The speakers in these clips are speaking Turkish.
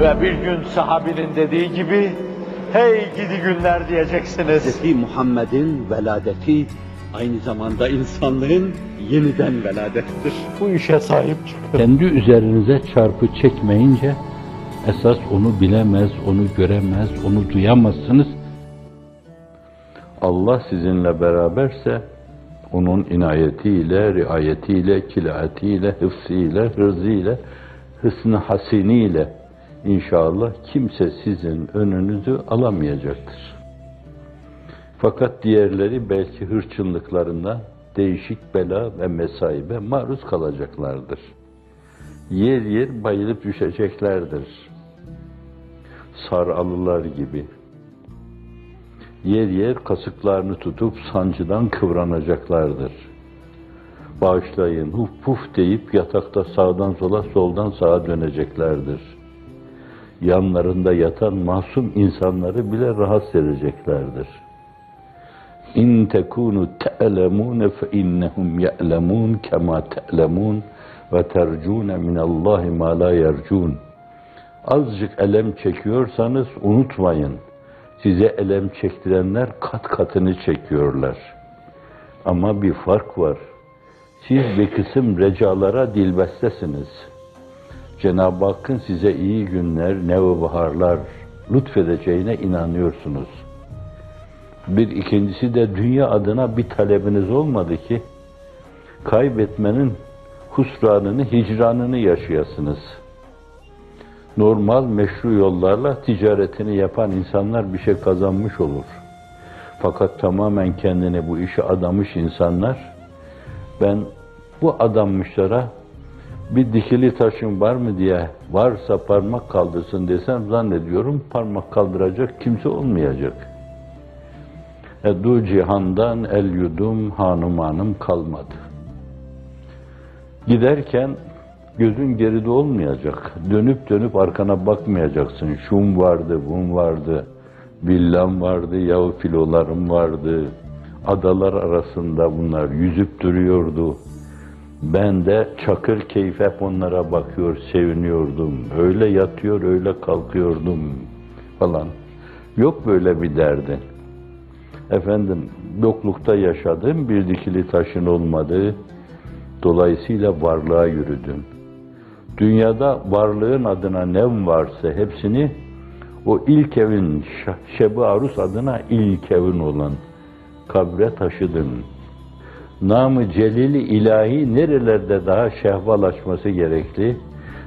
Ve bir gün sahabinin dediği gibi, hey gidi günler diyeceksiniz. Hz. Muhammed'in veladeti aynı zamanda insanlığın yeniden veladettir. Bu işe sahip çıkın. Kendi üzerinize çarpı çekmeyince esas onu bilemez, onu göremez, onu duyamazsınız. Allah sizinle beraberse onun inayetiyle, riayetiyle, kilaetiyle, hıfziyle, hırzıyla, hısnı hasiniyle inşallah kimse sizin önünüzü alamayacaktır. Fakat diğerleri belki hırçınlıklarından değişik bela ve mesaibe maruz kalacaklardır. Yer yer bayılıp düşeceklerdir. Saralılar gibi yer yer kasıklarını tutup sancıdan kıvranacaklardır. Bağışlayın, huf puf deyip yatakta sağdan sola, soldan sağa döneceklerdir. Yanlarında yatan masum insanları bile rahatsız edeceklerdir. İn tekunu te'lemûne fe innehum ye'lemûn kema te'lemûn ve tercûne minallâhi mâ lâ yercûn. Azıcık elem çekiyorsanız unutmayın size elem çektirenler kat katını çekiyorlar. Ama bir fark var. Siz bir kısım recalara dilbestesiniz. Cenab-ı Hakk'ın size iyi günler, nev baharlar lütfedeceğine inanıyorsunuz. Bir ikincisi de dünya adına bir talebiniz olmadı ki kaybetmenin husranını, hicranını yaşayasınız.'' normal meşru yollarla ticaretini yapan insanlar bir şey kazanmış olur. Fakat tamamen kendini bu işe adamış insanlar, ben bu adanmışlara bir dikili taşın var mı diye varsa parmak kaldırsın desem zannediyorum parmak kaldıracak kimse olmayacak. Edu cihandan el yudum hanım kalmadı. Giderken Gözün geride olmayacak. Dönüp dönüp arkana bakmayacaksın. Şum vardı, bum vardı, villam vardı, yağı filolarım vardı. Adalar arasında bunlar yüzüp duruyordu. Ben de çakır keyif hep onlara bakıyor, seviniyordum. Öyle yatıyor, öyle kalkıyordum falan. Yok böyle bir derdin. Efendim, yoklukta yaşadım, bir dikili taşın olmadığı, dolayısıyla varlığa yürüdüm. Dünyada varlığın adına ne varsa hepsini o ilk evin şebi arus adına ilk evin olan kabre taşıdım. Namı celili ilahi nerelerde daha şehvalaşması gerekli?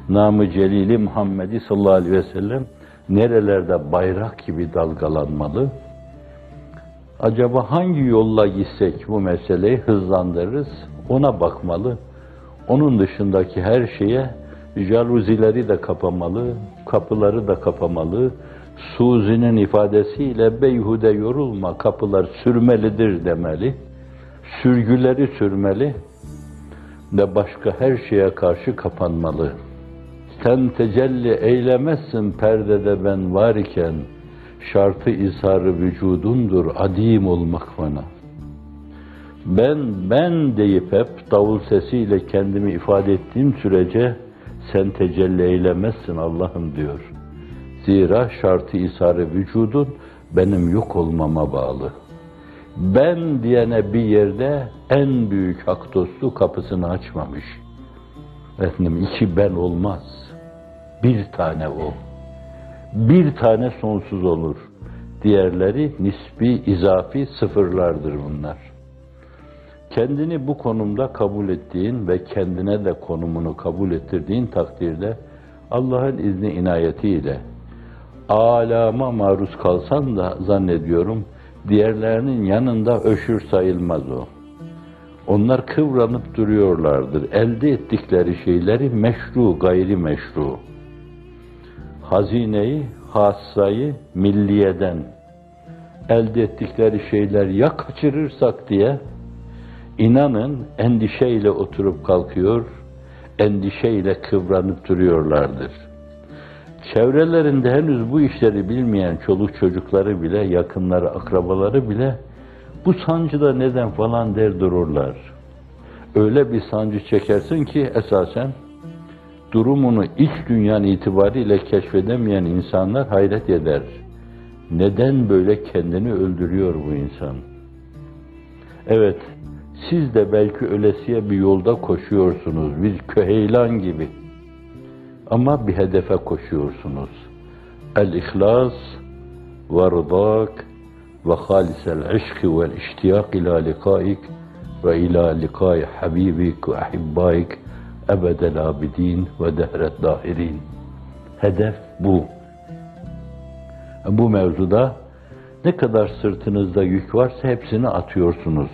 Namı celili Muhammed'i sallallahu aleyhi ve sellem nerelerde bayrak gibi dalgalanmalı? Acaba hangi yolla gitsek bu meseleyi hızlandırırız? Ona bakmalı. Onun dışındaki her şeye jaluzileri de kapamalı, kapıları da kapamalı. Suzi'nin ifadesiyle beyhude yorulma, kapılar sürmelidir demeli. Sürgüleri sürmeli ve başka her şeye karşı kapanmalı. Sen tecelli eylemezsin perdede ben var iken, şartı izharı vücudundur adim olmak bana. Ben, ben deyip hep davul sesiyle kendimi ifade ettiğim sürece, sen tecelli eylemezsin Allah'ım diyor. Zira şartı isarı vücudun benim yok olmama bağlı. Ben diyene bir yerde en büyük hak dostu kapısını açmamış. Efendim iki ben olmaz. Bir tane o. Bir tane sonsuz olur. Diğerleri nispi, izafi sıfırlardır bunlar kendini bu konumda kabul ettiğin ve kendine de konumunu kabul ettirdiğin takdirde Allah'ın izni inayetiyle alama maruz kalsan da zannediyorum diğerlerinin yanında öşür sayılmaz o. Onlar kıvranıp duruyorlardır. Elde ettikleri şeyleri meşru, gayri meşru. Hazineyi, hassayı milliyeden elde ettikleri şeyler ya kaçırırsak diye İnanın endişeyle oturup kalkıyor, endişeyle kıvranıp duruyorlardır. Çevrelerinde henüz bu işleri bilmeyen çoluk çocukları bile, yakınları, akrabaları bile bu sancıda neden falan der dururlar. Öyle bir sancı çekersin ki esasen durumunu iç dünyanın itibariyle keşfedemeyen insanlar hayret eder. Neden böyle kendini öldürüyor bu insan? Evet, siz de belki ölesiye bir yolda koşuyorsunuz, bir köheylan gibi. Ama bir hedefe koşuyorsunuz. El-İhlas ve rıdak ve halisel işki vel iştiyak ila likaik ve ila likai habibik ve ahibbaik ebedel abidin ve dehret dahirin. Hedef bu. Bu mevzuda ne kadar sırtınızda yük varsa hepsini atıyorsunuz.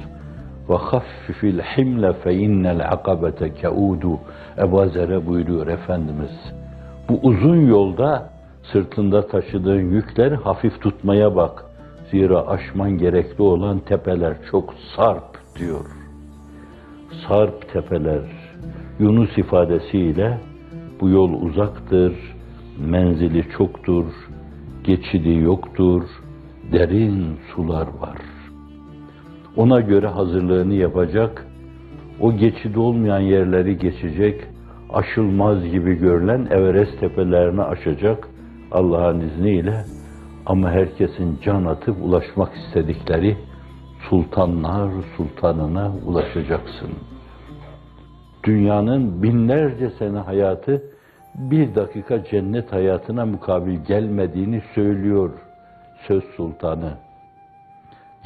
Himle fe innel akabete keudu. Ebu Zer'e buyuruyor Efendimiz. Bu uzun yolda sırtında taşıdığın yükleri hafif tutmaya bak. Zira aşman gerekli olan tepeler çok sarp diyor. Sarp tepeler. Yunus ifadesiyle bu yol uzaktır, menzili çoktur, geçidi yoktur, derin sular var. Ona göre hazırlığını yapacak, o geçidi olmayan yerleri geçecek, aşılmaz gibi görülen Everest tepelerini aşacak Allah'ın izniyle ama herkesin can atıp ulaşmak istedikleri sultanlar sultanına ulaşacaksın. Dünyanın binlerce sene hayatı bir dakika cennet hayatına mukabil gelmediğini söylüyor söz sultanı.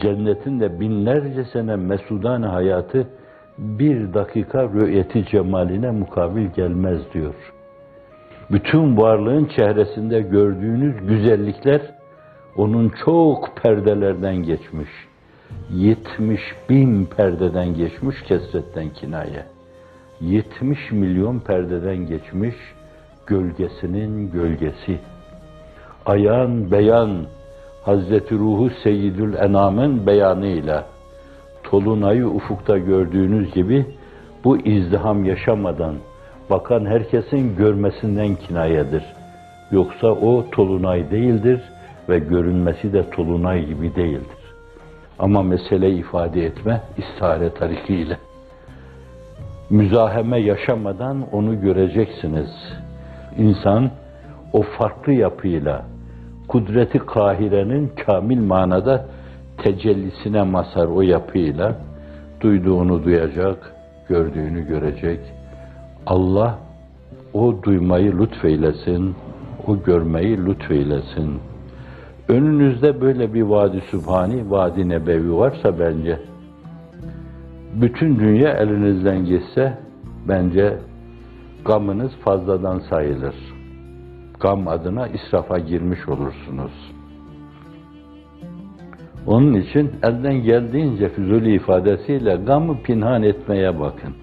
Cennetin de binlerce sene mesudane hayatı bir dakika rü'yeti cemaline mukabil gelmez diyor. Bütün varlığın çehresinde gördüğünüz güzellikler onun çok perdelerden geçmiş. 70 bin perdeden geçmiş kesretten kinaye. 70 milyon perdeden geçmiş gölgesinin gölgesi. Ayan beyan Hazreti Ruhu Seyyidül Enam'ın beyanıyla Tolunay'ı ufukta gördüğünüz gibi bu izdiham yaşamadan bakan herkesin görmesinden kinayedir. Yoksa o Tolunay değildir ve görünmesi de Tolunay gibi değildir. Ama mesele ifade etme istihare tarikiyle. Müzaheme yaşamadan onu göreceksiniz. İnsan o farklı yapıyla kudreti kahirenin kamil manada tecellisine masar o yapıyla duyduğunu duyacak, gördüğünü görecek. Allah o duymayı lütfeylesin, o görmeyi lütfeylesin. Önünüzde böyle bir vadi sübhani, vadi nebevi varsa bence bütün dünya elinizden geçse bence gamınız fazladan sayılır. Gam adına israfa girmiş olursunuz. Onun için elden geldiğince füzuli ifadesiyle gamı pinhan etmeye bakın.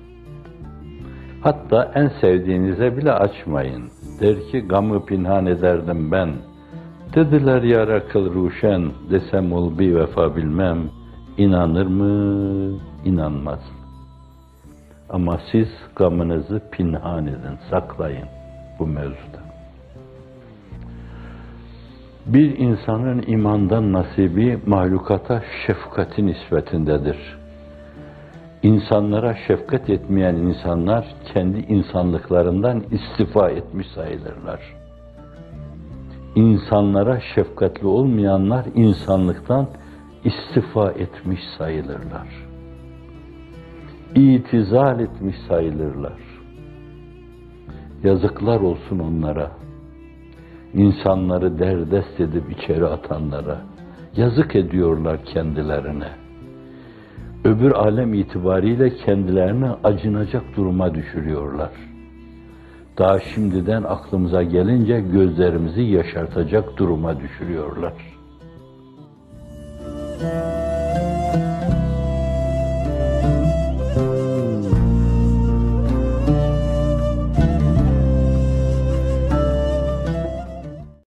Hatta en sevdiğinize bile açmayın. Der ki gamı pinhan ederdim ben. Dediler ya rakıl ruşen desem ol bir vefa bilmem. İnanır mı? İnanmaz. Ama siz gamınızı pinhan edin, saklayın bu mevzuda. Bir insanın imandan nasibi mahlukata şefkati nispetindedir. İnsanlara şefkat etmeyen insanlar kendi insanlıklarından istifa etmiş sayılırlar. İnsanlara şefkatli olmayanlar insanlıktan istifa etmiş sayılırlar. İtizal etmiş sayılırlar. Yazıklar olsun onlara insanları derdest edip içeri atanlara yazık ediyorlar kendilerine. Öbür alem itibariyle kendilerini acınacak duruma düşürüyorlar. Daha şimdiden aklımıza gelince gözlerimizi yaşartacak duruma düşürüyorlar.